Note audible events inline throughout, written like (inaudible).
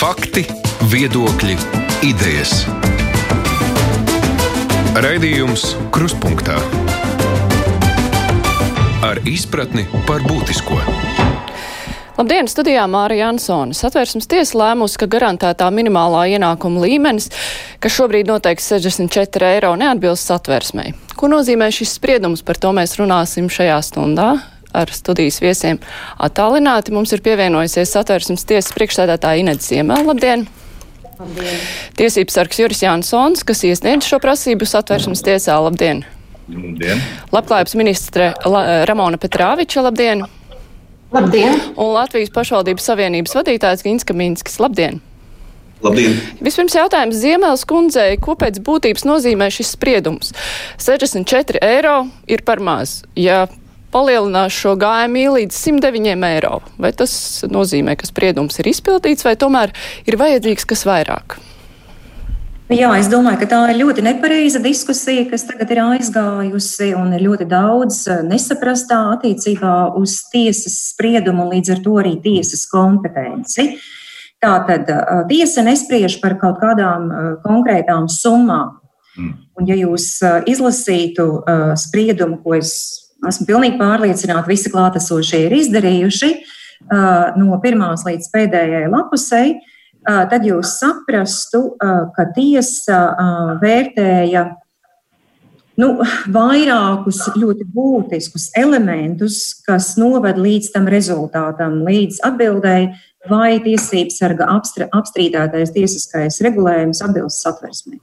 Fakti, viedokļi, idejas. Raidījums Kruspunkta ar izpratni par būtisko. Labdien, studijā Māra Jansone. Satversmes tiesa lēmusi, ka garantētā minimālā ienākuma līmenis, kas šobrīd noteikti 64 eiro, neatbilst satversmei. Ko nozīmē šis spriedums, par to mēs runāsim šajā stundā ar studijas viesiem. Attālināti mums ir pievienojusies satversmes tiesas priekšsēdētāja Inedz Ziemē. Labdien! Labdien. Tiesības sargs Juris Jansons, kas iesniedz šo prasību satversmes tiesā. Labdien! Labdien! Labklājības ministre La Ramona Petrāviča. Labdien! Labdien! Un Latvijas pašvaldības savienības vadītājs Gins Kaminskis. Labdien! Labdien! Vispirms jautājums Ziemeļas kundzei, ko pēc būtības nozīmē šis spriedums? 64 eiro ir par maz. Ja palielinās šo GMI līdz 109 eiro, vai tas nozīmē, ka spriedums ir izpildīts, vai tomēr ir vajadzīgs kas vairāk? Jā, es domāju, ka tā ir ļoti nepareiza diskusija, kas tagad ir aizgājusi, un ir ļoti daudz eh, nesaprastā attiecībā uz tiesas spriedumu un līdz ar to arī tiesas kompetenci. Tātad eh, tiesa nespriež par kaut kādām eh, konkrētām summām. Mm. Un, ja jūs izlasītu spriedumu, ko es esmu pilnīgi pārliecināta, visi klātesošie ir izdarījuši, no pirmās līdz pēdējai lapusei, tad jūs saprastu, ka tiesa vērtēja nu, vairākus ļoti būtiskus elementus, kas noved līdz tam rezultātam, līdz atbildēji, vai tiesības sarga apstrīdētais tiesiskais regulējums atbilst satversmei.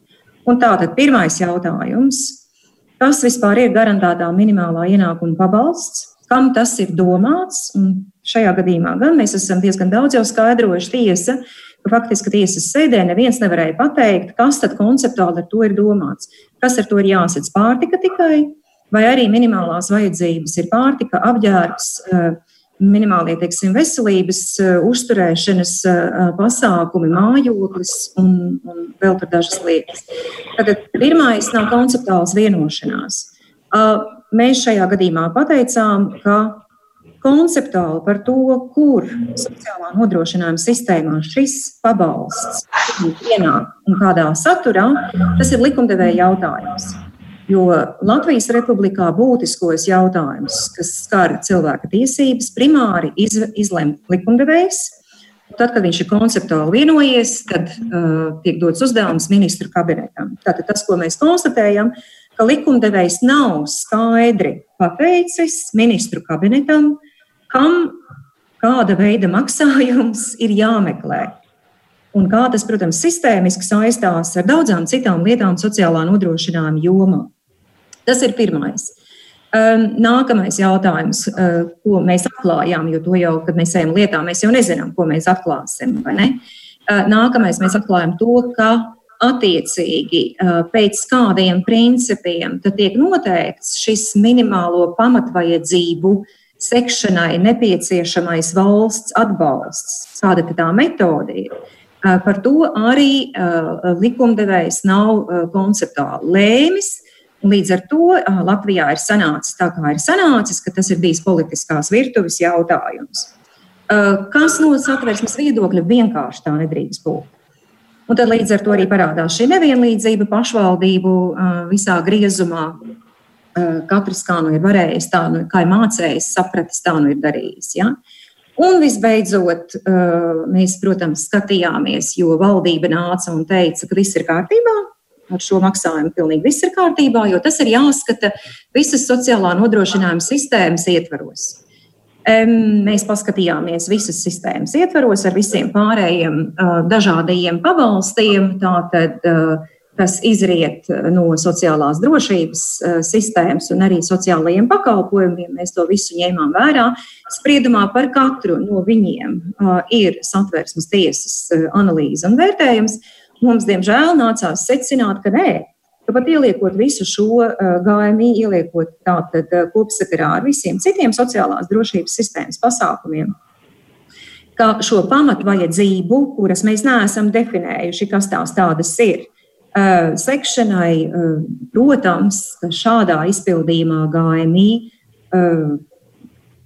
Un tātad pirmais jautājums, kas vispār ir garantētā minimālā ienākuma pabalsts, kam tas ir domāts, šajā gadījumā gan mēs esam diezgan daudz jau skaidrojuši tiesa, ka faktiski tiesas sēdē neviens nevarēja pateikt, kas tad konceptuāli ar to ir domāts. Kas ar to ir jāsadz pārtika tikai, vai arī minimālās vajadzības ir pārtika, apģērbs, eh, minimālie, teiksim, veselības eh, uzturēšanas eh, pasākumi, mājoklis un, un vēl tur dažas lietas. Tad pirmais nav konceptuāls vienošanās. Mēs šajā gadījumā pateicām, ka konceptuāli par to, kur sociālā nodrošinājuma sistēmā šis pabalsts ienāk un kādā saturā, tas ir likumdevēja jautājums. Jo Latvijas republikā būtiskos jautājumus, kas skar cilvēka tiesības, primāri iz, izlemj likumdevējs. Tad, kad viņš ir konceptuāli vienojies, tad uh, tiek dots uzdevums ministru kabinetam. Tātad tas, ko mēs konstatējam, ka likumdevējs nav skaidri pateicis ministru kabinetam, kam kāda veida maksājums ir jāmeklē. Un kā tas, protams, sistēmiski saistās ar daudzām citām lietām sociālā nodrošinājuma jomā. Tas ir pirmais. Um, nākamais jautājums, uh, ko mēs atklājām, jo to jau, kad mēs ejam lietā, mēs jau nezinām, ko mēs atklāsim. Uh, nākamais mēs atklājam to, ka attiecīgi uh, pēc kādiem principiem tiek noteikts šis minimālo pamatvajadzību sekšanai nepieciešamais valsts atbalsts, kāda tā metode ir. Par to arī likumdevējs nav konceptuāli lēmis. Līdz ar to Latvijā ir sanācis tā, kā ir sanācis, ka tas ir bijis politiskās virtuves jautājums. Kas no satversmes viedokļa vienkārši tā nedrīkst būt? Un tad līdz ar to arī parādās šī nevienlīdzība pašvaldību visā griezumā, katrs kā nu ir varējis, tā nu ir mācējis, sapratis, tā nu ir darījis. Ja? Un visbeidzot, mēs, protams, skatījāmies, jo valdība nāca un teica, ka viss ir kārtībā. Ar šo maksājumu pilnīgi viss ir kārtībā, jo tas ir jāskata visas sociālā nodrošinājuma sistēmas ietvaros. Mēs paskatījāmies visas sistēmas ietvaros ar visiem pārējiem dažādajiem pabalstiem. Tātad, kas izriet no sociālās drošības sistēmas un arī sociālajiem pakalpojumiem. Mēs to visu ņēmām vērā. Spriedumā par katru no viņiem ir satversmes tiesas analīze un vērtējums. Mums, diemžēl, nācās secināt, ka nē, ka pat ieliekot visu šo GMI, ieliekot tātad kopsakarā ar visiem citiem sociālās drošības sistēmas pasākumiem, ka šo pamatvajadzību, kuras mēs neesam definējuši, kas tās tādas ir, sekšanai, protams, šādā izpildījumā GMI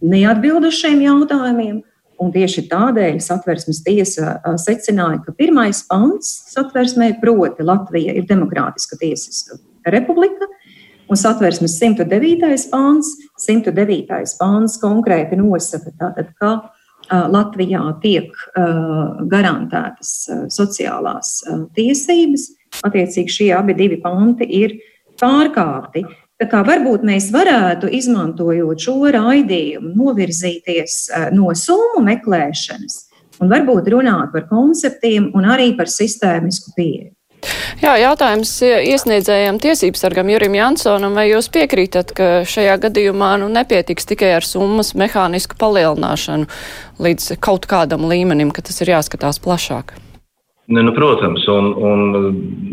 neatbild uz šiem jautājumiem. Un tieši tādēļ satversmes tiesa secināja, ka pirmais pants satversmē, proti, Latvija ir demokrātiska tiesiska republika, un satversmes 109. pants, 109. pants konkrēti nosaka, tātad, ka Latvijā tiek garantētas sociālās tiesības. Attiecīgi šie abi divi panti ir pārkāpti. Tā kā varbūt mēs varētu, izmantojot šo raidījumu, novirzīties eh, no summu meklēšanas un varbūt runāt par konceptiem un arī par sistēmisku pieeju. Jā, jautājums iesniedzējiem tiesības sargam Jurim Jansonam, vai jūs piekrītat, ka šajā gadījumā nu, nepietiks tikai ar summas mehānisku palielināšanu līdz kaut kādam līmenim, ka tas ir jāskatās plašāk? Ne, nu, protams, un, un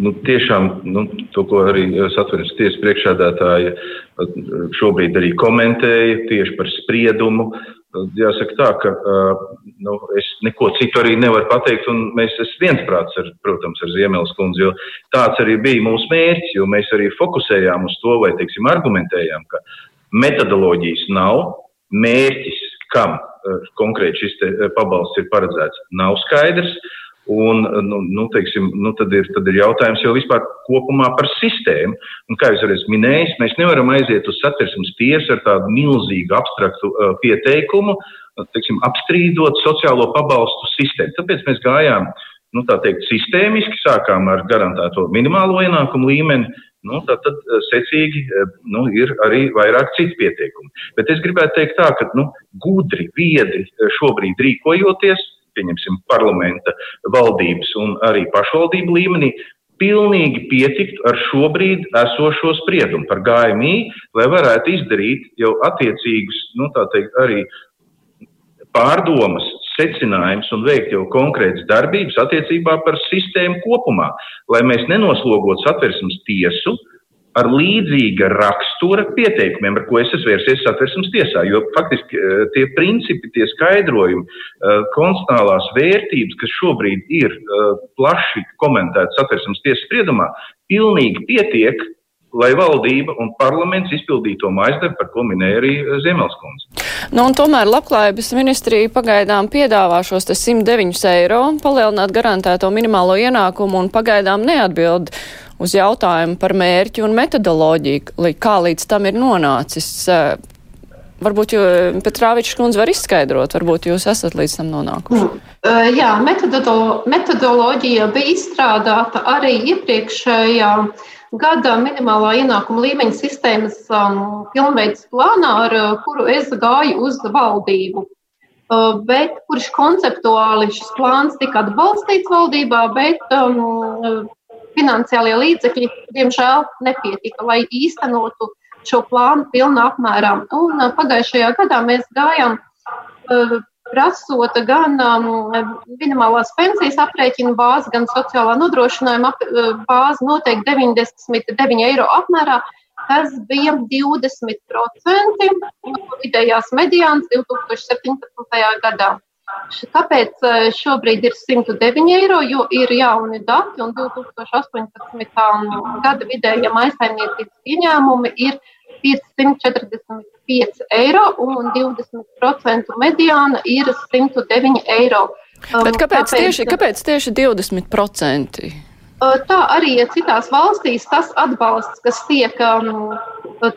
nu, tiešām nu, to, ko arī satversmes tiesas priekšādātāja šobrīd arī komentēja tieši par spriedumu. Jāsaka tā, ka nu, es neko citu arī nevaru pateikt, un mēs esam viensprāts, ar, protams, ar Ziemeļas kundzi, jo tāds arī bija mūsu mērķis, jo mēs arī fokusējām uz to, vai, teiksim, argumentējām, ka metodoloģijas nav, mērķis, kam konkrēti šis pabalsts ir paredzēts, nav skaidrs. Un, nu, nu, teiksim, nu, tad, ir, tad ir jautājums jau vispār kopumā par sistēmu. Un, kā jau es minēju, mēs nevaram aiziet uz satversmes tiesu ar tādu milzīgu abstraktu uh, pieteikumu, teiksim, apstrīdot sociālo pabalstu sistēmu. Tāpēc mēs gājām nu, teikt, sistēmiski, sākām ar garantēto minimālo ienākumu līmeni. Nu, tad, tad secīgi nu, ir arī vairāk citu pieteikumu. Bet es gribētu teikt tā, ka nu, gudri, viedri šobrīd rīkojoties, pieņemsim, parlamenta, valdības un arī pašvaldību līmenī, pilnīgi pietikt ar šobrīd esošo spriedumu par GMI, lai varētu izdarīt jau attiecīgus, nu, tā teikt, arī pārdomas, secinājums un veikt jau konkrētas darbības attiecībā par sistēmu kopumā, lai mēs nenoslogotu satversmes tiesu, ar līdzīga rakstura pieteikumiem, ar ko es esmu vērsies satversmes tiesā. Jo faktiski eh, tie principi, tie skaidrojumi, eh, konstitucionālās vērtības, kas šobrīd ir eh, plaši komentētas satversmes tiesas spriedumā, pilnīgi pietiek, lai valdība un parlaments izpildītu to maizdarbu, par ko minēja arī Ziemelskundze. Nu, tomēr Labklājības ministrija pagaidām piedāvā šos 109 eiro palielināt garantēto minimālo ienākumu un pagaidām neatbild uz jautājumu par mērķu un metodoloģiju, kā līdz tam ir nonācis. Varbūt Petrāvičs kundze var izskaidrot, varbūt jūs esat līdz tam nonākuši. Jā, metodolo, metodoloģija bija izstrādāta arī iepriekšējā gada minimālā ienākuma līmeņa sistēmas um, pilnveidas plānā, ar uh, kuru es gāju uz valdību. Uh, bet kurš konceptuāli šis plāns tika atbalstīts valdībā, bet um, finansiālie līdzekļi, diemžēl, nepietika, lai īstenotu šo plānu pilnā apmērā. Un pagājušajā gadā mēs gājām prasot gan um, minimālās pensijas aprēķinu bāzi, gan sociālā nodrošinājuma ap, bāzi noteikti 99 eiro apmērā, kas bija 20% no vidējās mediānas 2017. gadā. Kāpēc eh, šobrīd ir 109 eiro? Jo ir jauni dati, un 2018. gada vidējie maisaimniecības ieņēmumi ir 545 eiro, un 20% mediāna ir 109 eiro. Bet kāpēc, kāpēc, tieši, kāpēc tieši 20%? Tā arī ja citās valstīs tas atbalsts, kas tiek um,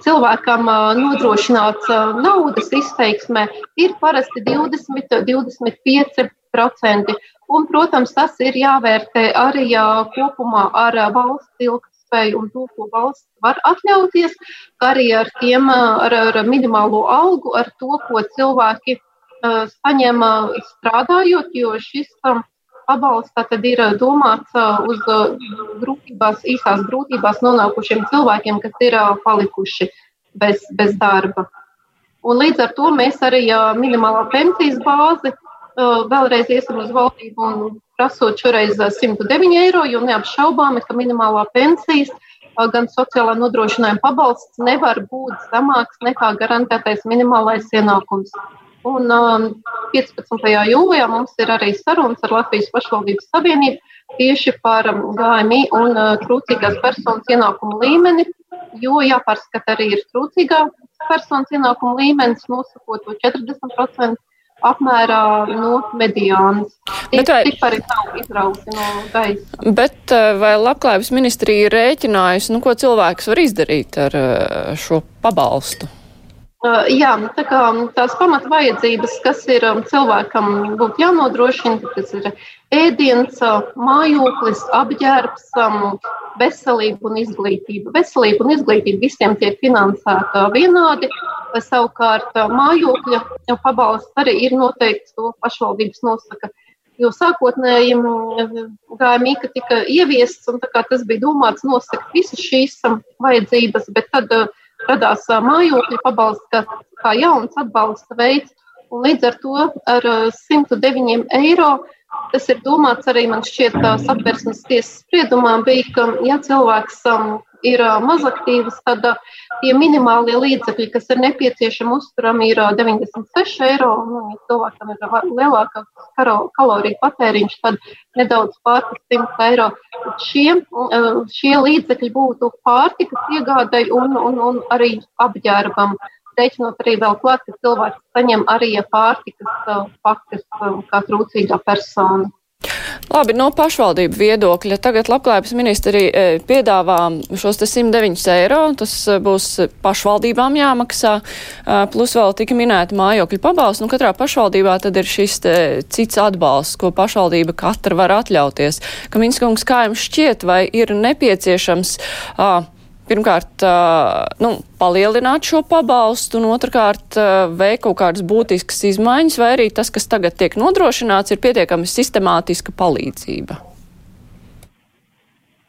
cilvēkam uh, nodrošināts uh, naudas izteiksmē, ir parasti 20, 25%. Un, protams, tas ir jāvērtē arī uh, kopumā ar valsts ilgspēju un to, ko valsts var atļauties, arī ar, tiem, ar, ar minimālo algu, ar to, ko cilvēki saņem strādājot, jo šis um, pabalsts tad ir eh, domāts eh, uz eh, grūtībās, īsās grūtībās nonākušiem cilvēkiem, kas ir palikuši bez, bez darba. Un līdz ar to mēs arī minimālā pensijas bāzi vēlreiz iesim uz valdību un prasot šoreiz 109 eiro, jo neapšaubāmi, ka minimālā pensijas gan sociālā nodrošinājuma pabalsts nevar būt zemāks nekā garantētais minimālais ienākums. Un um, 15. jūlijā mums ir arī sarunas ar Latvijas pašvaldības savienību tieši par um, GMI un uh, trūcīgās personas ienākumu līmeni, jo jāpārskata arī ir trūcīgā personas ienākumu līmenis, nosakot to 40% apmērā no mediānas. Bet vai, cipari nav izrauti no gaisa. Bet vai labklājības ministrija ir rēķinājusi, nu, ko cilvēks var izdarīt ar šo pabalstu? Jā, nu, tā kā tās pamat vajadzības, kas ir um, cilvēkam būtu jānodrošina, tas ir ēdiens, mājoklis, apģērbs, um, veselība un izglītība. Veselība un izglītība visiem tiek finansēta vienādi. Savukārt mājokļa pabalsts arī ir noteikts, to pašvaldības nosaka. Jo sākotnēji ka tika ieviests, un tas bija domāts nosakt visas šīs um, vajadzības, bet tad uh, radās mājokļu pabalsts, kā, kā jauns atbalsta veids. Un līdz ar to ar 109 eiro tas ir domāts arī man šķiet satversmes tiesas spriedumā bija, ka ja cilvēks um, ir mazaktīvas, tad tie minimālie līdzekļi, kas ir nepieciešami uzturam, ir 96 eiro. Un, ja cilvēkam ir lielāka kaloriju patēriņš, tad nedaudz pār 100 eiro. Šie, šie līdzekļi būtu pārtikas iegādai un, un, un arī apģērbam. Rēķinot arī vēl klāt, ka cilvēks saņem arī pārtikas pakas kā trūcīgā persona. Labi, no pašvaldību viedokļa. Tagad labklājības ministri e, piedāvā šos 109 eiro. Tas e, būs pašvaldībām jāmaksā. E, plus vēl tika minēta mājokļu pabalsts. Nu, katrā pašvaldībā tad ir šis cits atbalsts, ko pašvaldība katra var atļauties. Kaminskungs, kā jums šķiet, vai ir nepieciešams. Uh, pirmkārt, nu, palielināt šo pabalstu, un otrkārt, veikt kaut kādas būtiskas izmaiņas, vai arī tas, kas tagad tiek nodrošināts, ir pietiekami sistemātiska palīdzība?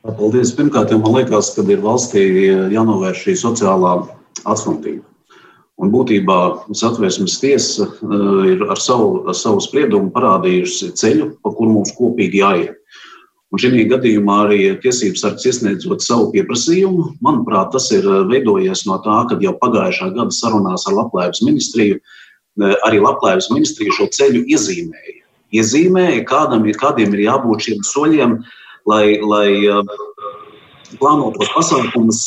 Paldies. Pirmkārt, man liekas, ka ir valstī jānovērš šī sociālā atstumtība. Un būtībā satversmes tiesa ir ar savu, ar savu spriedumu parādījusi ceļu, pa kuru mums kopīgi jāiet. Un šī gadījumā arī tiesības sargs iesniedzot savu pieprasījumu, manuprāt, tas ir eh, veidojies no tā, ka jau pagājušā gada sarunās ar Labklājības ministriju eh, arī Labklājības ministrija šo ceļu iezīmēja. Iezīmēja, kādam ir, kādiem ir jābūt šiem soļiem, lai, lai eh, plānotos pasākumus,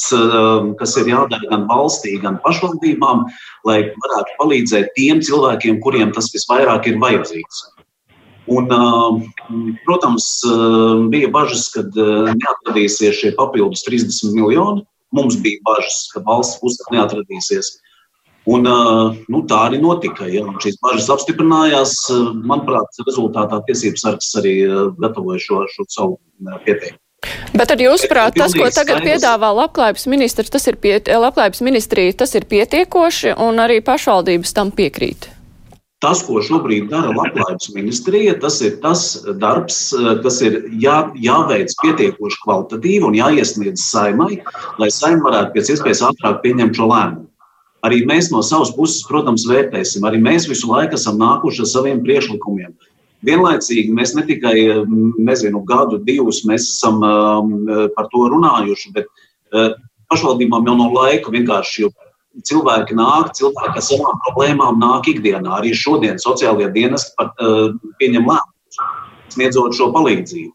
kas ir jādara gan valstī, gan pašvaldībām, lai varētu palīdzēt tiem cilvēkiem, kuriem tas visvairāk ir vajadzīgs. Un, protams, bija bažas, ka neatradīsies šie papildus 30 miljoni. Mums bija bažas, ka valsts pusē neatradīsies. Un, nu, tā arī notika. Ja. Šīs bažas apstiprinājās. Manuprāt, rezultātā tiesības sargs arī gatavoja šo, šo savu pieteikumu. Bet ar jūsuprāt, tas, ko tagad piedāvā labklājības ministrs, tas ir, pie, labklājības ministrija, tas ir pietiekoši un arī pašvaldības tam piekrīt? Tas, ko šobrīd dara Labklājības ministrija, tas ir tas darbs, kas ir jā, jāveic pietiekoši kvalitatīvi un jāiesniedz saimai, lai saima varētu pēc iespējas ātrāk pieņemt šo lēmumu. Arī mēs no savas puses, protams, vērtēsim. Arī mēs visu laiku esam nākuši ar saviem priekšlikumiem. Vienlaicīgi mēs ne tikai nezinu, gadu, divus mēs esam um, par to runājuši, bet pašvaldībām jau no laika vienkārši cilvēki nāk, cilvēki ar savām problēmām nāk ikdienā. Arī šodien sociālajie dienesti pat, uh, pieņem lēmumus, sniedzot šo palīdzību.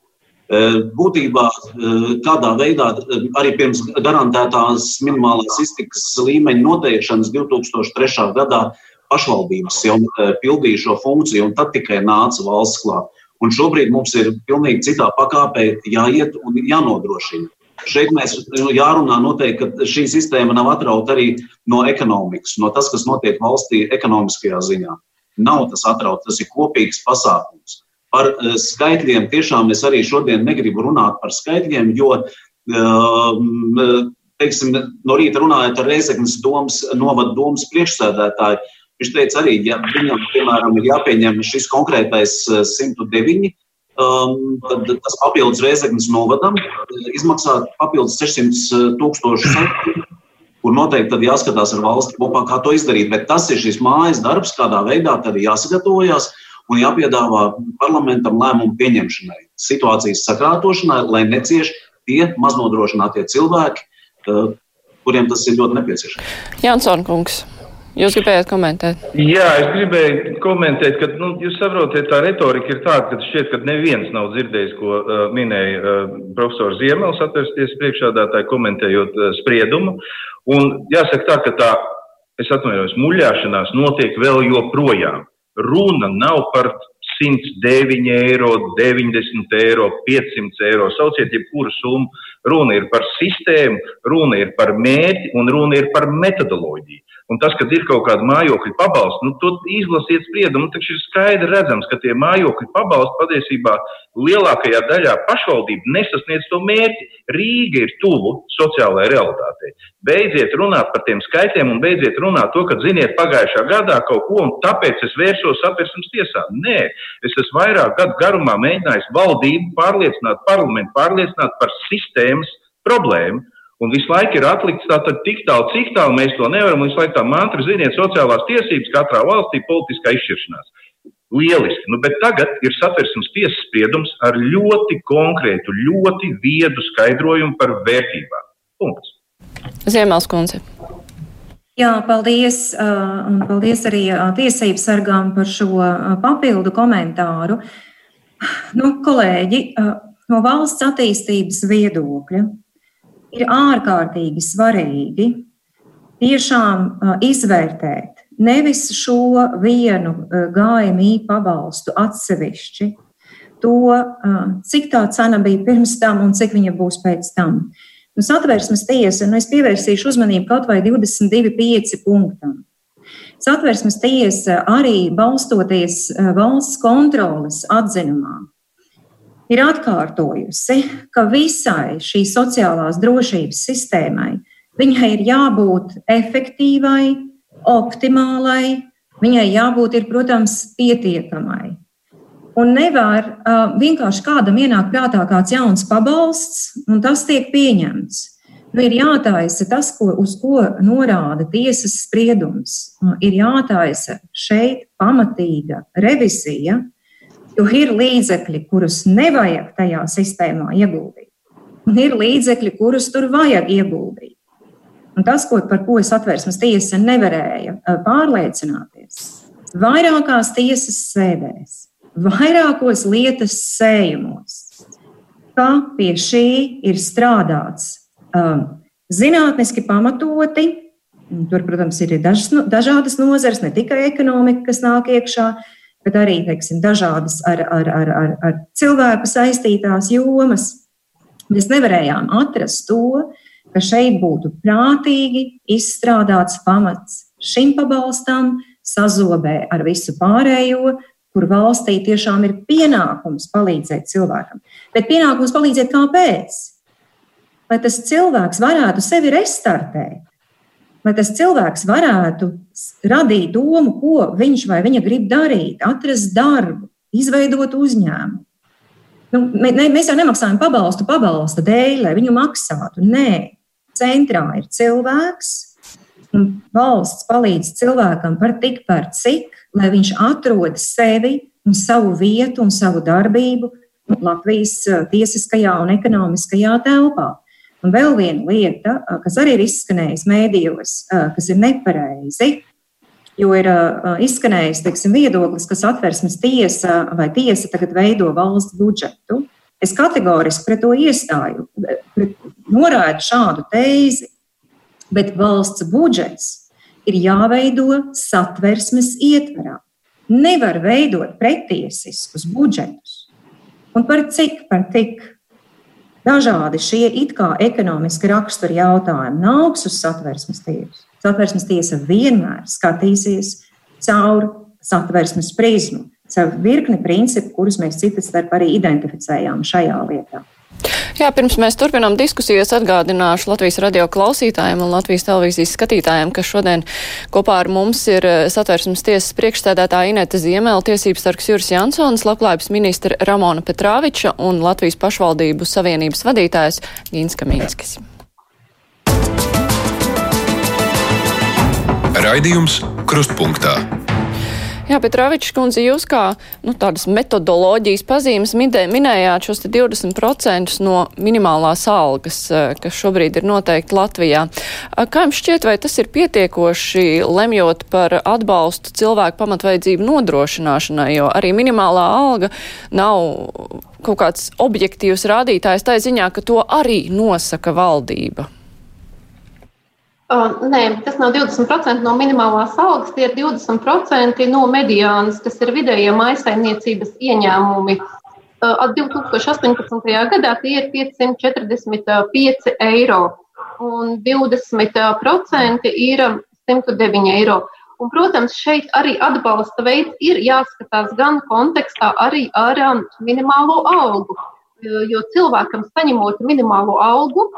Uh, būtībā uh, kādā veidā arī pirms garantētās minimālās iztikas līmeņa noteikšanas 2003. gadā pašvaldības jau pildīja šo funkciju, un tad tikai nāca valsts klāt. Un šobrīd mums ir pilnīgi citā pakāpē jāiet un jānodrošina Šeit mēs nu, jārunā noteikti, ka šī sistēma nav atrauta arī no ekonomikas, no tas, kas notiek valstī ekonomiskajā ziņā. Nav tas atrauts, tas ir kopīgs pasākums. Par uh, skaitļiem tiešām es arī šodien negribu runāt par skaitļiem, jo, uh, teiksim, no rīta runājot ar Reizeknas domas, novada domas priekšsēdētāju, viņš teica arī, ja viņam, piemēram, ir jāpieņem šis konkrētais 109 Um, tad tas papildus Reizeknas novadam izmaksā papildus 600 uh, tūkstošus eiro, kur noteikti tad jāskatās ar valsti kopā, kā to izdarīt. Bet tas ir šis mājas darbs, kādā veidā tad jāsagatavojas un jāpiedāvā parlamentam lēmumu pieņemšanai, situācijas sakrātošanai, lai necieš tie maznodrošinātie cilvēki, uh, kuriem tas ir ļoti nepieciešams. Jansson kungs. Jūs gribējāt komentēt? Jā, es gribēju komentēt, ka nu, jūs saprotat, tā retorika ir tāda, ka šķiet, ka neviens nav dzirdējis, ko uh, minēja uh, profesors Ziemels, atvērsties priekšādātāji, komentējot uh, spriedumu. Un jāsaka tā, ka tā, es atvainojos, muļāšanās notiek vēl joprojām. Runa nav par 109 eiro, 90 eiro, 500 eiro. Sauciet, jebkuru summu. Runa ir par sistēmu, runa ir par mērķi un runa ir par metodoloģiju. Un tas, ka ir kaut kāda mājokļa pabalsta, nu, to izlasiet spriedumu, taču ir skaidri redzams, ka tie mājokļa pabalsti patiesībā lielākajā daļā pašvaldību nesasniedz to mērķi. Rīga ir tuvu sociālajai realitātei. Beidziet runāt par tiem skaitļiem un beidziet runāt to, ka, ziniet, pagājušā gadā kaut ko, un tāpēc es vērsos apvērsums tiesā. Nē, es esmu vairāk gadu garumā mēģinājis valdību pārliecināt, parlamentu pārliecināt par sistēmas problēmu. Un visu laiku ir atlikts tātad tik tālu, cik tālu mēs to nevaram. Visu laiku tā mantra, ziniet, sociālās tiesības katrā valstī, politiskā izšķiršanās. Lieliski, nu, bet tagad ir satversmes tiesas spriedums ar ļoti konkrētu, ļoti viedu skaidrojumu par vērtībām. Punkts. Ziemels kundze. Jā, paldies. Un paldies arī tiesību sargām par šo papildu komentāru. Nu, kolēģi, no valsts attīstības viedokļa ir ārkārtīgi svarīgi tiešām izvērtēt nevis šo vienu GMI pabalstu atsevišķi, to, cik tā cena bija pirms tam un cik viņa būs pēc tam. Nu, satversmes tiesa, nu es pievērsīšu uzmanību kaut vai 22,5 punktam. Satversmes tiesa arī balstoties valsts kontroles atzinumā ir atkārtojusi, ka visai šīs sociālās drošības sistēmai viņai ir jābūt efektīvai, optimālai, viņai jābūt, ir, protams, pietiekamai. Un nevar uh, vienkārši kādam ienākt prātā kāds jauns pabalsts, un tas tiek pieņemts. Nu, ir jātaisa tas, ko, uz ko norāda tiesas spriedums. Ir jātaisa šeit pamatīga revizija, uh, Jo ir līdzekļi, kurus nevajag tajā sistēmā ieguldīt, un ir līdzekļi, kurus tur vajag ieguldīt. Un tas, ko, par ko es atvērsmes tiesa nevarēja pārliecināties, vairākās tiesas sēdēs, vairākos lietas sējumos, ka pie šī ir strādāts um, zinātniski pamatoti. Tur, protams, ir dažas, dažādas nozares, ne tikai ekonomika, kas nāk iekšā, uh, bet arī teiksim, dažādas ar, ar, ar, ar, ar cilvēku saistītās jomas. Mēs nevarējām atrast to, ka šeit būtu prātīgi izstrādāts pamats šim pabalstam, sazobē ar visu pārējo, kur valstī tiešām ir pienākums palīdzēt cilvēkam. Bet pienākums palīdzēt kāpēc? Lai tas cilvēks varētu sevi restartēt, lai tas cilvēks varētu radīt domu, ko viņš vai viņa grib darīt, atrast darbu, izveidot uzņēmumu. Nu, mēs jau nemaksājam pabalstu pabalsta dēļ, lai viņu maksātu. Nē, centrā ir cilvēks, un valsts palīdz cilvēkam par tik par cik, lai viņš atrod sevi un savu vietu un savu darbību Latvijas eh, tiesiskajā un ekonomiskajā telpā. Un vēl viena lieta, kas arī ir izskanējusi mēdījos, kas ir nepareizi, jo ir izskanējis teiksim, viedoklis, ka atversmes tiesa vai tiesa tagad veido valsts budžetu. Es kategoriski pret to iestāju, pret, norādu šādu tēzi, bet valsts budžets ir jāveido satversmes ietverā. Nevar veidot pretiesiskus budžetus. Un par cik, par tik dažādi šie it kā ekonomiski raksturi jautājumi nāks uz satversmes tiesu. Satversmes tiesa vienmēr skatīsies caur satversmes prizmu, caur virkni principu, kurus mēs citas starp arī identificējām šajā lietā. Jā, pirms mēs turpinām diskusijas, atgādināšu Latvijas radio klausītājiem un Latvijas televīzijas skatītājiem, ka šodien kopā ar mums ir eh, satversmes tiesas priekšstādātāja Ineta Ziemela, tiesības sargs Juris Jansons, labklājības ministra Ramona Petrāviča un Latvijas pašvaldību savienības vadītājs Gīns Kamīnskis. Raidījums Krustpunktā. Jā, bet Ravičs kundze, jūs kā nu, tādas metodoloģijas pazīmes midē, minējāt šos 20% no minimālās algas, eh, kas šobrīd ir noteikti Latvijā. Kā jums šķiet, vai tas ir pietiekoši lemjot par atbalstu cilvēku pamatvajadzību nodrošināšanai, jo arī minimālā alga nav kaut kāds objektīvs rādītājs tā ziņā, ka to arī nosaka valdība? Uh, nē, tas nav 20% no minimālās algas, tie ir 20% no mediānas, kas ir vidējie maisaimniecības ieņēmumi. Uh, 2018. gadā tie ir 545 eiro un 20% ir 109 eiro. Un, protams, šeit arī atbalsta veids ir jāskatās gan kontekstā arī ar um, minimālo algu. Jo cilvēkam saņemot minimālo algu,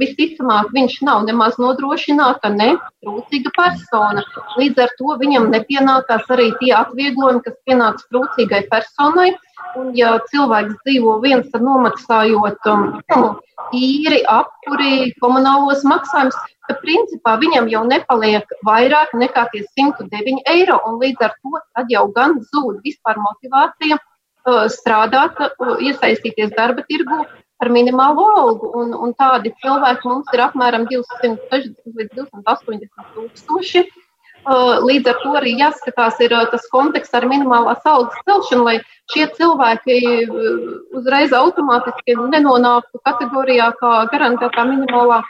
visticamāk, viņš nav nemaz nodrošināta, ne trūcīga persona. Līdz ar to viņam nepienākās arī tie atvieglojumi, kas pienāks trūcīgai personai. Un, ja cilvēks dzīvo viens, tad nomaksājot um, īri, apkuri, komunālos maksājumus, tad principā viņam jau nepaliek vairāk nekā tie 109 eiro. Līdz ar to jau gan zūd vispār motivācija uh, strādāt, uh, iesaistīties darba tirgu, par minimālo algu. Un, un tādi cilvēki mums ir apmēram 260 līdz 280 tūkstoši. Uh, līdz ar to arī jāskatās, ir uh, tas konteksts ar minimālās algas celšanu, lai šie cilvēki uh, uzreiz automātiski nenonāktu kategorijā kā garantētā minimālā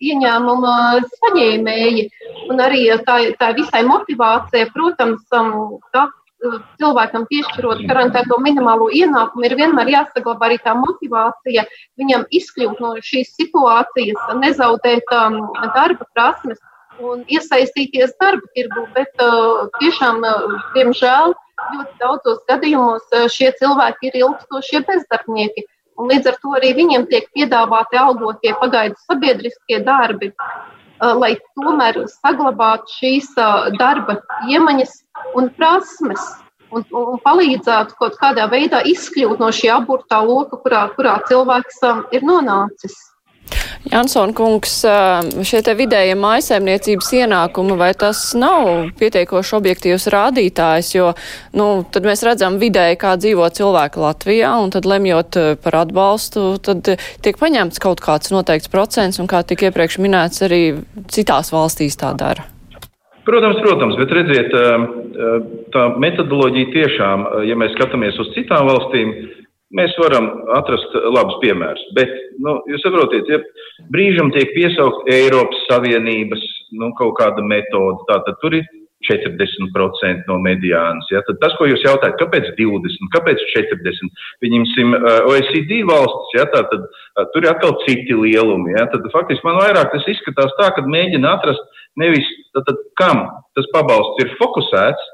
ieņēmuma saņēmēji. Un arī tā, tā visai motivācija, protams, um, tā, cilvēkam piešķirot garantēto minimālo ienākumu, ir vienmēr jāsaglabā arī tā motivācija viņam izkļūt no šīs situācijas, nezaudēt um, darba prasmes un iesaistīties darba tirgu. Bet uh, tiešām, uh, diemžēl, ļoti daudzos gadījumos uh, šie cilvēki ir ilgstošie bezdarbnieki. Un līdz ar to arī viņiem tiek piedāvāti algotie pagaidu sabiedriskie darbi, lai tomēr saglabātu šīs darba iemaņas un prasmes. Un, un palīdzētu kaut kādā veidā izkļūt no šī aburtā loka, kurā, kurā cilvēks um, ir nonācis. Jansson kungs, šie te vidējie mājasēmniecības ienākumi, vai tas nav pietiekoši objektīvs rādītājs, jo, nu, tad mēs redzam vidēji, kā dzīvo cilvēki Latvijā, un tad lemjot par atbalstu, tad tiek paņemts kaut kāds noteikts procents, un kā tik iepriekš minēts, arī citās valstīs tā dara. Protams, protams, bet redziet, tā metodoloģija tiešām, ja mēs skatāmies uz citām valstīm, mēs varam atrast labus piemērus. Bet, nu, jūs saprotiet, ja brīžam tiek piesaukt Eiropas Savienības nu, kaut kāda metode, tātad tur ir 40% no mediānas. Ja? Tad tas, ko jūs jautājat, kāpēc 20, kāpēc 40? Viņimsim OECD valstis, ja? tā, tad tur ir atkal citi lielumi. Ja? Tad faktiski man vairāk tas izskatās tā, ka mēģina atrast nevis tad, tad, kam tas pabalsts ir fokusēts,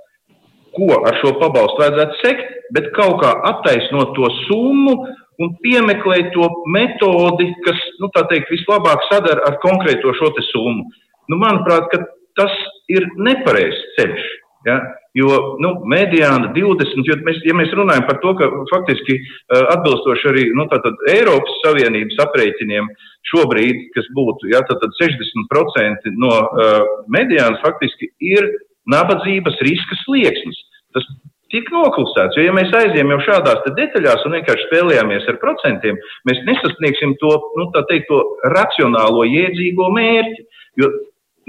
ko ar šo pabalstu vajadzētu sekt, bet kaut kā attaisnot to summu un piemeklēt to metodi, kas, nu, tā teikt, vislabāk sadara ar konkrēto šo te summu. Nu, manuprāt, tas ir nepareizs ceļš. Ja? Jo nu, mediāna 20, jo mēs, ja mēs runājam par to, ka faktiski uh, atbilstoši arī nu, Eiropas Savienības aprēķiniem šobrīd, kas būtu ja, 60% no uh, mediānas, faktiski ir nabadzības riska slieksnis. Tas tiek noklusēts, jo ja mēs aizjām jau šādās detaļās un vienkārši spēlējāmies ar procentiem, mēs nesasniegsim to, nu, teikt, to racionālo, jēdzīgo mērķi. Jo,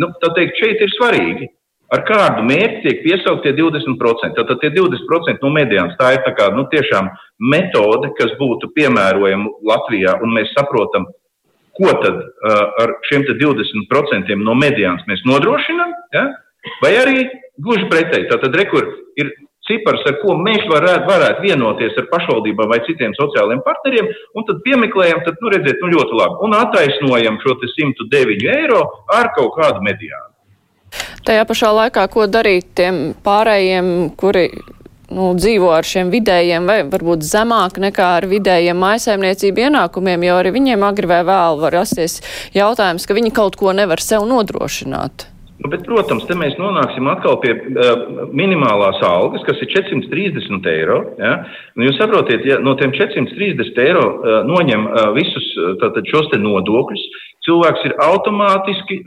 nu, tā teikt, šeit ir svarīgi ar kādu mērķi tiek piesaukti tie 20%. Tātad tie 20% no mediānas tā ir tā kā, nu, tiešām metode, kas būtu piemērojama Latvijā, un mēs saprotam, ko tad uh, ar šiem 20% no mediānas mēs nodrošinām, ja? Vai arī gluži pretēji. Tātad rekur ir cipars, ar ko mēs varētu, varētu vienoties ar pašvaldībām vai citiem sociālajiem partneriem, un tad piemeklējam, tad, nu, redziet, nu, ļoti labi, un attaisnojam šo 109 eiro ar kaut kādu mediānu. Tajā pašā laikā, ko darīt tiem pārējiem, kuri nu, dzīvo ar šiem vidējiem vai varbūt zemāk nekā ar vidējiem maisaimniecību ienākumiem, jo arī viņiem agri vai vēl var rasties jautājums, ka viņi kaut ko nevar sev nodrošināt. Nu, bet, protams, te mēs nonāksim atkal pie uh, minimālās algas, kas ir 430 eiro. Ja? Nu, jūs saprotiet, ja no tiem 430 eiro uh, noņem uh, visus tātad, šos nodokļus, cilvēks ir automātiski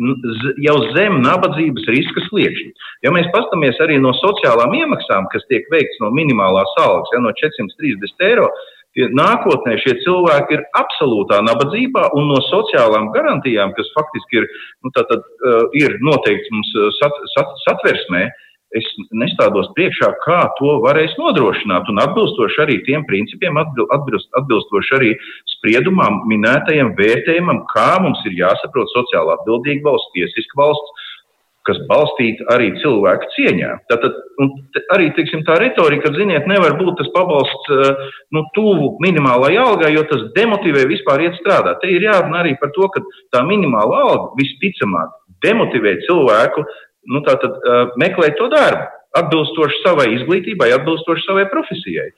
jau zem nabadzības riska sliekšņa. Ja mēs paskatāmies arī no sociālām iemaksām, kas tiek veikts no minimālās algas, ja no 430 eiro, Nākotnē šie cilvēki ir absolūtā nabadzībā un no sociālām garantijām, kas faktiski ir, nu, tātad, uh, ir noteikts mums sat, sat, satversmē, es nestādos priekšā, kā to varēs nodrošināt. Un atbilstoši arī tiem principiem, atbilst, atbilstoši arī spriedumam minētajam vērtējumam, kā mums ir jāsaprot sociāli atbildīga valsts, tiesiska valsts, kas balstīta arī cilvēku cieņā. Tātad arī teiksim, tā retorika, ziniet, nevar būt tas pabalsts eh, nu, tuvu minimālai algai, jo tas demotivē vispār iet strādāt. Te ir jārunā arī par to, ka tā minimāla alga visticamāk demotivē cilvēku nu, tātad, uh, meklēt to darbu, atbilstoši savai izglītībai, atbilstoši savai profesijai.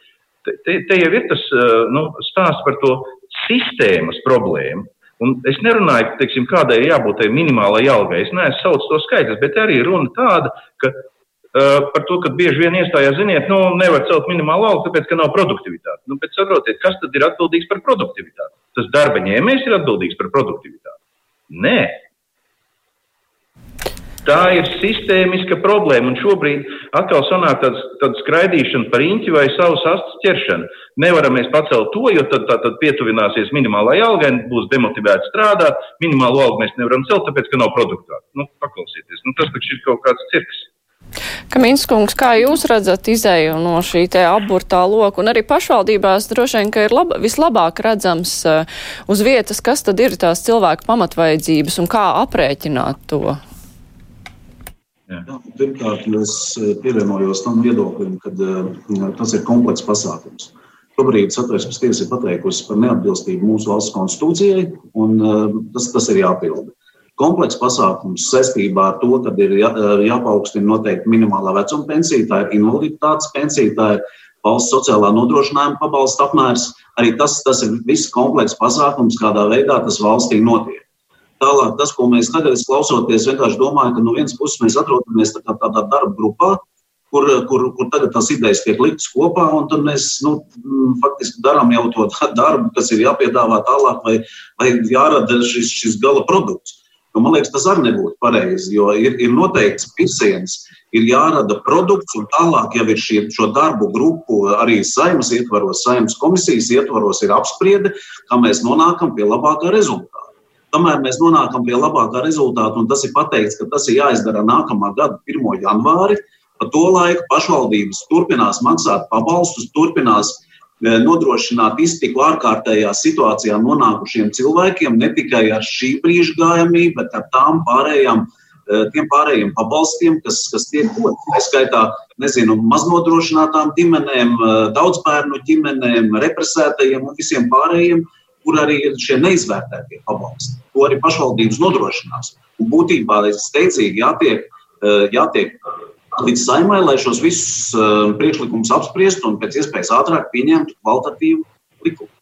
Te, te, te jau ir tas uh, nu, stāsts par to sistēmas problēmu. Un es nerunāju, teiksim, kādai ir jābūt tai minimālai algai. Es neesmu saucis to skaidrs, bet arī runa tāda, ka uh, par to, ka bieži vien iestājās, ziniet, nu, nevar celt minimālu algu, tāpēc, ka nav produktivitāte. Nu, bet saprotiet, kas tad ir atbildīgs par produktivitāti? Tas darba ņēmējs ir atbildīgs par produktivitāti. Nē, Tā ir sistēmiska problēma, un šobrīd atkal sanāk tāda, tāda skraidīšana par īņķi vai savas astes ķeršanu. Nevaram mēs pacelt to, jo tad, tā, tad pietuvināsies minimālai algai, būs demotivēti strādāt. Minimālo algu mēs nevaram celt, tāpēc, ka nav produktāti. Nu, paklausieties, nu, tas taču ir kaut kāds cirks. Kaminskungs, kā jūs redzat izēju no šī te aburtā loka, un arī pašvaldībās droši vien, ka ir laba, vislabāk redzams uh, uz vietas, kas tad ir tās cilvēku pamatvajadzības un kā aprēķināt to? Jā. Pirmkārt, es eh, pievienojos tam viedoklim, ka uh, tas ir komplekss pasākums. Šobrīd satversmes tiesa ir pateikusi par neatbilstību mūsu valsts konstitūcijai, un uh, tas, tas ir jāpilda. Komplekss pasākums saistībā ar to, ka ir jā, jāpaukstina noteikti minimālā vecuma pensija, tā ir invaliditātes pensija, tā ir valsts sociālā nodrošinājuma pabalsta apmērs. Arī tas, tas ir viss komplekss pasākums, kādā veidā tas valstī notiek. Tālāk, tas, ko mēs tagad klausoties, vienkārši domāju, ka no vienas puses mēs atrodamies tā tādā darba grupā, kur, kur, kur tagad tās idejas tiek liktas kopā, un tad mēs nu, faktiski darām jau to (laughs) darbu, kas ir jāpiedāvā tālāk, vai, vai jārada šis, šis gala produkts. Nu, man liekas, tas arī nebūtu pareizi, jo ir, ir noteikts virziens, ir jārada produkts, un tālāk jau ir šie, šo darbu grupu arī saimnes ietvaros, saimnes komisijas ietvaros ir apspriede, kā mēs nonākam pie labākā rezultāta. Tomēr mēs nonākam pie labākā rezultāta, un tas ir pateikts, ka tas ir jāizdara nākamā gada 1. janvāri. Pa to laiku pašvaldības turpinās maksāt pabalstus, turpinās e, nodrošināt iztiku ārkārtējā situācijā nonākušiem cilvēkiem, ne tikai ar šī brīža gājumību, bet ar tām pārējām, e, tiem pārējiem pabalstiem, kas, kas tiek dots. Tā skaitā, nezinu, maznodrošinātām ģimenēm, e, daudzbērnu ģimenēm, represētajiem un visiem pārējiem, kur arī ir šie neizvērtētie pabalsti. To arī pašvaldības nodrošinās. Un būtībā steidzīgi jātiek, eh, jātiek līdz saimai, lai šos visus eh, priekšlikumus apspriestu un pēc iespējas ātrāk pieņemtu kvalitatīvu likumu.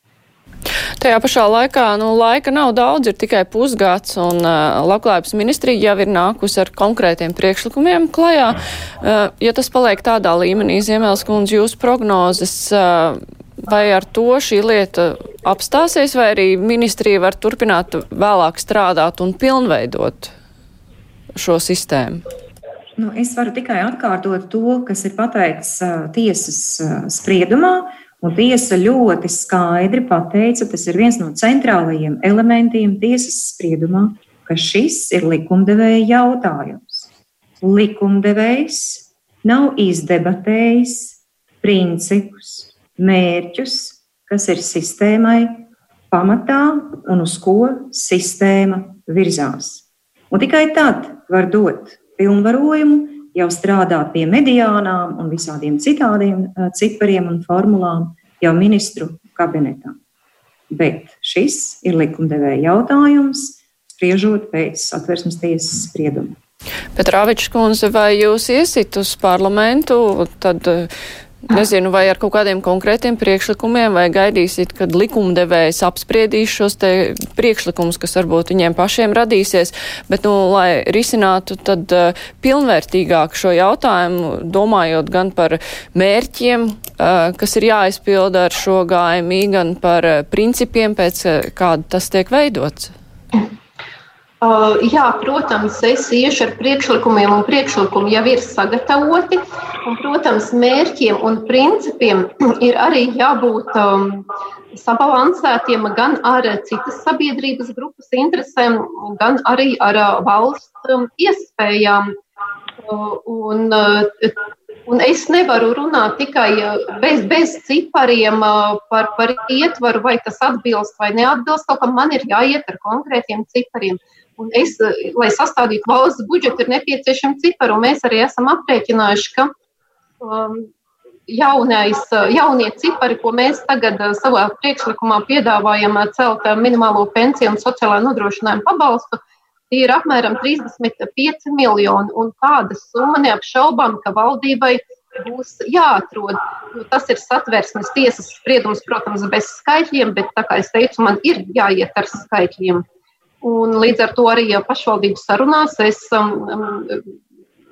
Tajā pašā laikā nu, laika nav daudz, ir tikai pusgads, un uh, Labklājības ministrija jau ir nākusi ar konkrētiem priekšlikumiem klajā. Uh, ja tas paliek tādā līmenī, Ziemēls kundze, jūsu prognozes. Uh, Vai ar to šī lieta apstāsies, vai arī ministrija var turpināt vēlāk strādāt un pilnveidot šo sistēmu? Nu, es varu tikai atkārtot to, kas ir pateikts uh, tiesas uh, spriedumā. Un tiesa ļoti skaidri pateica, tas ir viens no centrālajiem elementiem tiesas spriedumā, ka šis ir likumdevēja jautājums. Likumdevējs nav izdebatējis principus, mērķus, kas ir sistēmai pamatā un uz ko sistēma virzās. Un tikai tad var dot pilnvarojumu jau strādāt pie mediānām un visādiem citādiem cipariem un formulām jau ministru kabinetā. Bet šis ir likumdevēja jautājums, spriežot pēc satversmes tiesas sprieduma. Petrāvičs kundze, vai jūs iesit uz parlamentu, tad Nezinu, vai ar kaut kādiem konkrētiem priekšlikumiem, vai gaidīsit, kad likumdevējs apspriedīs šos te priekšlikumus, kas varbūt viņiem pašiem radīsies, bet, nu, lai risinātu tad uh, pilnvērtīgāk šo jautājumu, domājot gan par mērķiem, uh, kas ir jāizpilda ar šo gājumī, gan par uh, principiem, pēc kāda tas tiek veidots. (laughs) Uh, jā, protams, es iešu ar priekšlikumiem, un priekšlikumi jau ir sagatavoti. Un, protams, mērķiem un principiem (clears throat) ir arī jābūt um, sabalansētiem gan ar citas sabiedrības grupas interesēm, gan arī ar uh, valsts um, iespējām. Un, un es nevaru runāt tikai bez, bez cipariem par, par ietvaru, vai tas atbilst vai neatbilst kaut kam. Man ir jāiet ar konkrētiem cipariem. Un es, lai sastādītu valsts budžetu, ir nepieciešama cipara. Mēs arī esam aprēķinājuši, ka um, jaunais, jaunie cipari, ko mēs tagad savā priekšlikumā piedāvājam, celt minimālo pensiju un sociālā nodrošinājuma pabalstu, tie ir apmēram 35 miljoni. Un tāda summa neapšaubām, ka valdībai būs jāatrod. Nu, tas ir satversmes tiesas spriedums, protams, bez skaitļiem, bet, kā jau teicu, man ir jāiet ar skaitļiem. Un līdz ar to arī pašvaldības sarunās es um, um,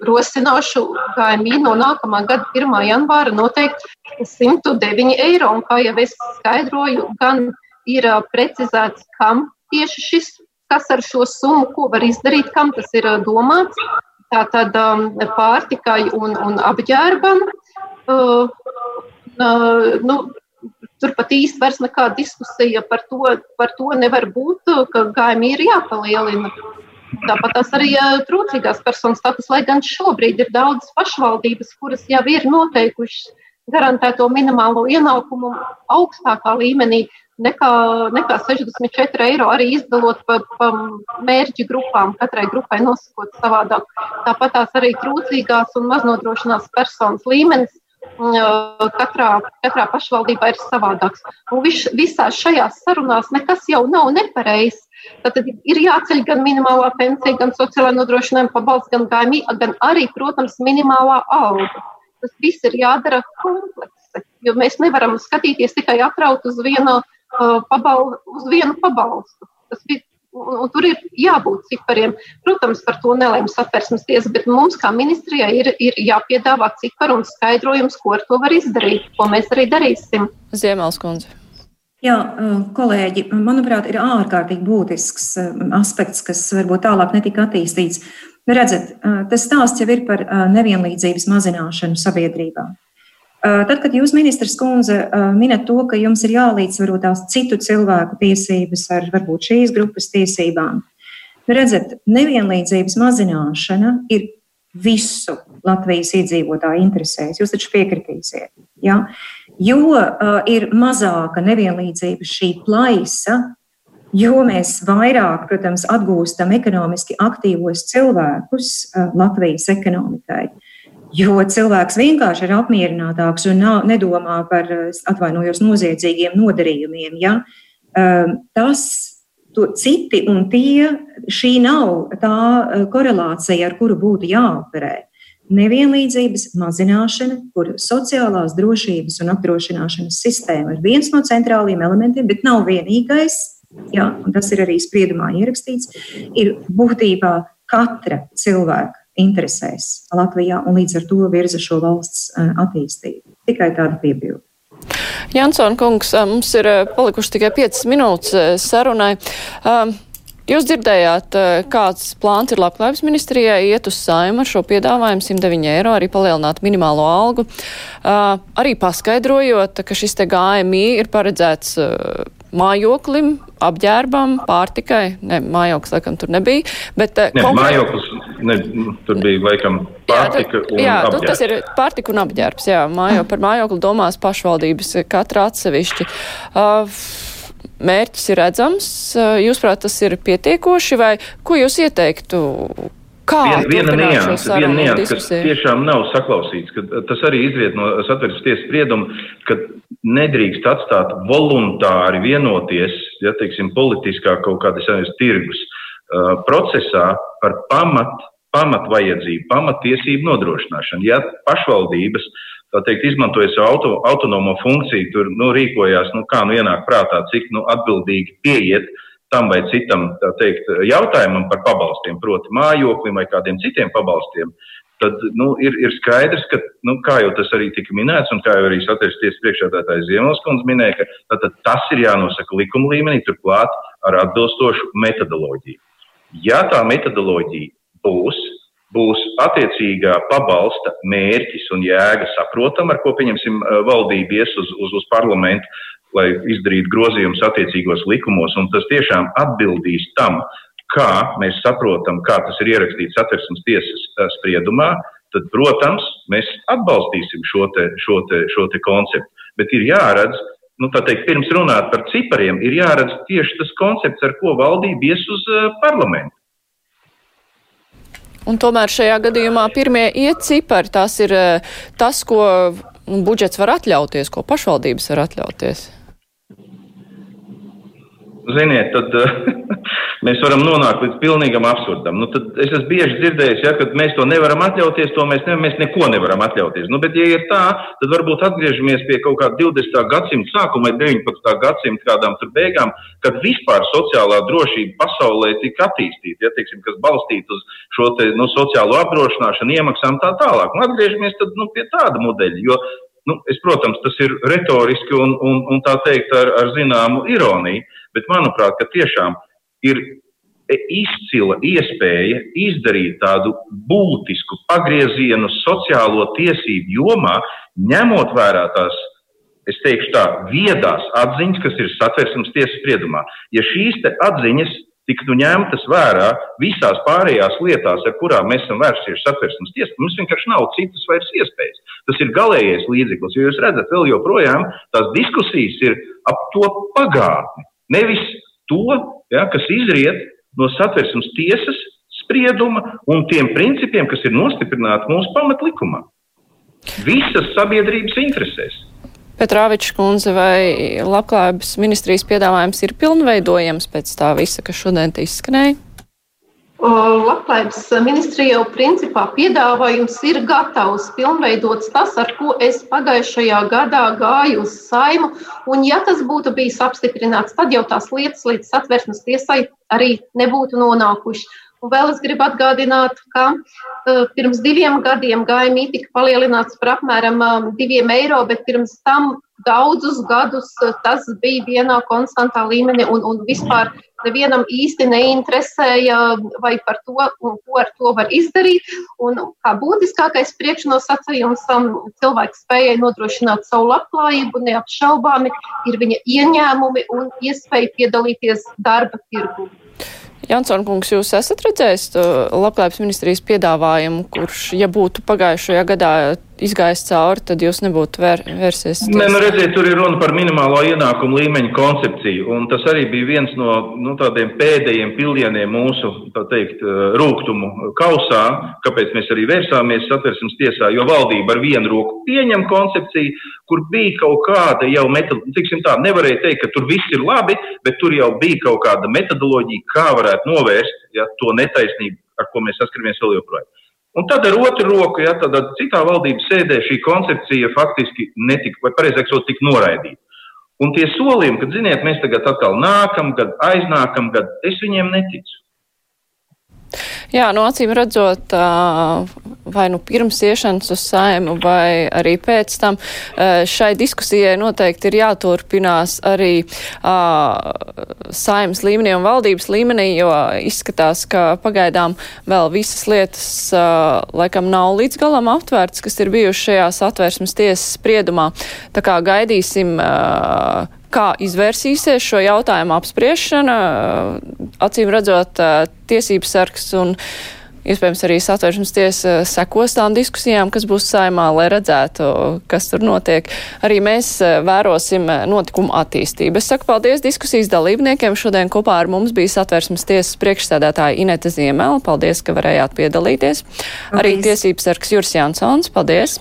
rosināšu GMI no nākamā gada 1. janvāra noteikti 109 eiro. Un kā jau es skaidroju, gan ir uh, precizēts, kam tieši šis, kas ar šo summu, ko var izdarīt, kam tas ir uh, domāts. Tātad um, pārtikai un, un apģērbam. Uh, uh, nu, Tur pat īsti vairs nekāda diskusija par to, par to nevar būt, ka gājumi ir jāpalielina. Tāpat tās arī trūcīgās personas status, lai gan šobrīd ir daudz pašvaldības, kuras jau ir noteikušas garantēto minimālo ienākumu augstākā līmenī nekā, nekā 64 eiro, arī izdalot pa, pa mērķu grupām, katrai grupai nosakot savādāk. Tāpat tās arī trūcīgās un maznodrošinās personas līmenis katrā, katrā pašvaldībā ir savādāks. Un vis, visās šajās sarunās nekas jau nav nepareizs. Tad ir jāceļ gan minimālā pensija, gan sociālā nodrošinājuma pabalsts, gan gājumi, gan arī, protams, minimālā alga. Tas viss ir jādara kompleksi, jo mēs nevaram skatīties tikai atraut uz vienu, uh, pabal, uz vienu pabalstu. Tas Un, un tur ir jābūt cipariem. Protams, par to nelēma satversmes tiesa, bet mums, kā ministrijai, ir, ir jāpiedāvā cipari un skaidrojums, ko ar to var izdarīt, ko mēs arī darīsim. Ziemels kundze. Jā, kolēģi, manuprāt, ir ārkārtīgi būtisks aspekts, kas varbūt tālāk netika attīstīts. Redzat, tas stāsts jau ir par nevienlīdzības mazināšanu sabiedrībā. Tad, kad jūs, ministrs Kunze, minat to, ka jums ir jālīdzvaro tās citu cilvēku tiesības ar varbūt šīs grupas tiesībām, redzat, nevienlīdzības mazināšana ir visu Latvijas iedzīvotāju interesēs. Jūs taču piekritīsiet. Ja? Jo uh, ir mazāka nevienlīdzība šī plaisa, jo mēs vairāk, protams, atgūstam ekonomiski aktīvos cilvēkus uh, Latvijas ekonomikai. Uh, Jo cilvēks vienkārši ir apmierinātāks un nav, nedomā par, atvainojos, noziedzīgiem nodarījumiem. Ja? Ehm, tas, to, citi un tie, šī nav tā eh, korelācija, ar kuru būtu jāoperē. Nevienlīdzības mazināšana, kur sociālās drošības un apdrošināšanas sistēma ir viens no centrālajiem elementiem, bet nav vienīgais. Jā, tas ir arī spriedumā ierakstīts. Ir būtībā katra cilvēka interesēs Latvijā un līdz ar to virza šo valsts eh, attīstību. Tikai tāda piebilde. Jansona kungs, eh, mums ir eh, palikuši tikai 5 minūtes sarunai. Jūs dzirdējāt, kāds plāns ir labklājības ministrijai iet uz saimu ar šo piedāvājumu 109 eiro, arī palielināt minimālo algu, arī paskaidrojot, ka šis te GMI ir paredzēts mājoklim, apģērbam, pārtikai. Ne, mājoklis, laikam, tur nebija. Bet, ne, konkrēt... mājoklis, ne, tur bija, laikam, pārtika jā, un jā, apģērbs. Nu, tas ir pārtika un apģērbs, jā. Mājo, par mājokli domās pašvaldības katra atsevišķi. Uh, mērķis ir redzams. Jūsuprāt, tas ir pietiekoši, vai ko jūs ieteiktu? Kā Vien, viena nianse, viena nianse, kas tiešām nav saklausīts, ka tas arī izriet no satversmes tiesas sprieduma, ka nedrīkst atstāt voluntāri vienoties, ja teiksim, politiskā kaut kāda savies tirgus uh, procesā par pamat, pamat vajadzību, pamattiesību nodrošināšanu. Ja pašvaldības, teikt, izmantoja savu auto, autonomo funkciju, tur, nu, rīkojās, nu, kā nu ienāk prātā, cik, nu, atbildīgi pieiet, uh, tam vai citam teikt, jautājumam par pabalstiem, proti mājoklim vai kādiem citiem pabalstiem, tad nu, ir, ir skaidrs, ka, nu, kā jau tas arī tika minēts, un kā jau arī satversties priekšādātājs Ziemelskundze minēja, ka tātad tas ir jānosaka likuma līmenī, turklāt ar atbilstošu metodoloģiju. Ja tā metodoloģija būs, būs attiecīgā pabalsta mērķis un jēga saprotam, ar ko, pieņemsim, valdība ies uz, uz, uz parlamentu, lai izdarītu grozījumus attiecīgos likumos, un tas tiešām atbildīs tam, kā mēs saprotam, kā tas ir ierakstīts satversmes tiesas spriedumā, tad, protams, mēs atbalstīsim šo, te, šo, te, šo te konceptu. Bet ir jāredz, nu, teikt, pirms runāt par cipariem, ir jāredz tieši tas koncepts, ar ko valdība ies uz uh, parlamentu. Un tomēr šajā gadījumā pirmie iet cipari, tas ir tas, ko budžets var atļauties, ko pašvaldības var atļauties. Ziniet, tad (laughs) mēs varam nonākt līdz pilnīgam absurdam. Nu, es esmu bieži dzirdējis, ja, ka mēs to nevaram atļauties, to mēs, ne, mēs neko nevaram atļauties. Nu, bet, ja ir tā, tad varbūt atgriežamies pie kaut kāda 20. gadsimta sākuma vai 19. gadsimta kādām tur beigām, kad vispār sociālā drošība pasaulē tika attīstīta, ja, teiksim, kas balstīta uz šo te, nu, sociālo apdrošināšanu, iemaksām tā tālāk. Nu, atgriežamies tad, nu, pie tāda modeļa, jo Nu, es, protams, tas ir retoriski un, un, un tā teikt ar, ar zināmu ironiju, bet manuprāt, ka tiešām ir izcila iespēja izdarīt tādu būtisku pagriezienu sociālo tiesību jomā, ņemot vērā tās, es teikšu tā, viedās atziņas, kas ir satversmes tiesas spriedumā. Ja šīs atziņas tiktu ņemtas vērā visās pārējās lietās, ar kurām mēs esam vērsušies satversmes tiesā, mums vienkārši nav citas vairs iespējas. Tas ir galīgais līdzeklis, jo jūs redzat, vēl joprojām tās diskusijas ir ap to pagātni. Nevis to, ja, kas izriet no satversmes tiesas sprieduma un tiem principiem, kas ir nostiprināti mūsu pamatlikumā. Visas sabiedrības interesēs. Petrāvičs kundze, vai labklājības ministrijas piedāvājums ir pilnveidojams pēc tā visa, kas šodien izskanēja? Labklājības ministrija jau principā piedāvājums ir gatavs, pilnveidots tas, ar ko es pagājušajā gadā gāju uz saimu. Un, ja tas būtu bijis apstiprināts, tad jau tās lietas līdz satversmes tiesai arī nebūtu nonākušas. Un vēl es gribu atgādināt, ka uh, pirms diviem gadiem GMI tika palielināts par apmēram uh, diviem eiro, bet pirms tam daudzus gadus uh, tas bija vienā konstantā līmenī un, un vispār nevienam īsti neinteresēja vai par to, ko ar to var izdarīt. Un kā būtiskākais priekšnosacījums um, cilvēku spējai nodrošināt savu labklājību neapšaubāmi ir viņa ieņēmumi un iespēja piedalīties darba tirgu. Jansson kungs, jūs esat redzējis labklājības ministrijas piedāvājumu, kurš, ja būtu pagājušajā gadā izgājis cauri, tad jūs nebūtu vēr, vērsies. Nē, nu redziet, tur ir runa par minimālo ienākumu līmeņu koncepciju, un tas arī bija viens no nu, tādiem pēdējiem pilieniem mūsu, tā teikt, eh, rūgtumu kausā, kāpēc mēs arī vērsāmies satversmes tiesā, jo valdība ar vienu roku pieņem koncepciju, kur bija kaut kāda jau metodoloģija, tā, nevarēja teikt, ka tur viss ir labi, bet tur jau bija kaut kāda metodoloģija, kā varētu novērst ja, to netaisnību, ar ko mēs saskaramies vēl joprojām. Un tad ar otru roku, ja tādā citā valdības sēdē šī koncepcija faktiski netika, vai pareizāk sakot, tika noraidīta. Un tie solījumi, ka, ziniet, mēs tagad atkal nākam, kad aiznākam, kad es viņiem neticu. Jā, no acīm redzot, vai nu pirms iešanas uz saimu, vai arī pēc tam, šai diskusijai noteikti ir jāturpinās arī saimas līmenī un valdības līmenī, jo izskatās, ka pagaidām vēl visas lietas laikam nav līdz galam aptvērts, kas ir bijušas šajās atvērsmes tiesas spriedumā. Tā kā gaidīsim kā izvērsīsies šo jautājumu apspriešana, acīm redzot, tiesības sargs un iespējams arī satvēršanas tiesa sekos tām diskusijām, kas būs saimā, lai redzētu, kas tur notiek. Arī mēs vērosim notikumu attīstību. Es saku paldies diskusijas dalībniekiem. Šodien kopā ar mums bija satvērsmes tiesas priekšsēdētāja Ineta Ziemela. Paldies, ka varējāt piedalīties. Paldies. Arī tiesības sargs Jurs Jansons. Paldies.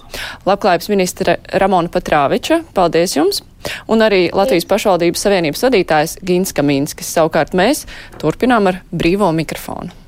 Labklājības ministre Ramona Patrāviča. Paldies jums! Un arī Latvijas pašvaldības savienības vadītājs Gins Kamīnskis. Savukārt mēs turpinām ar brīvo mikrofonu.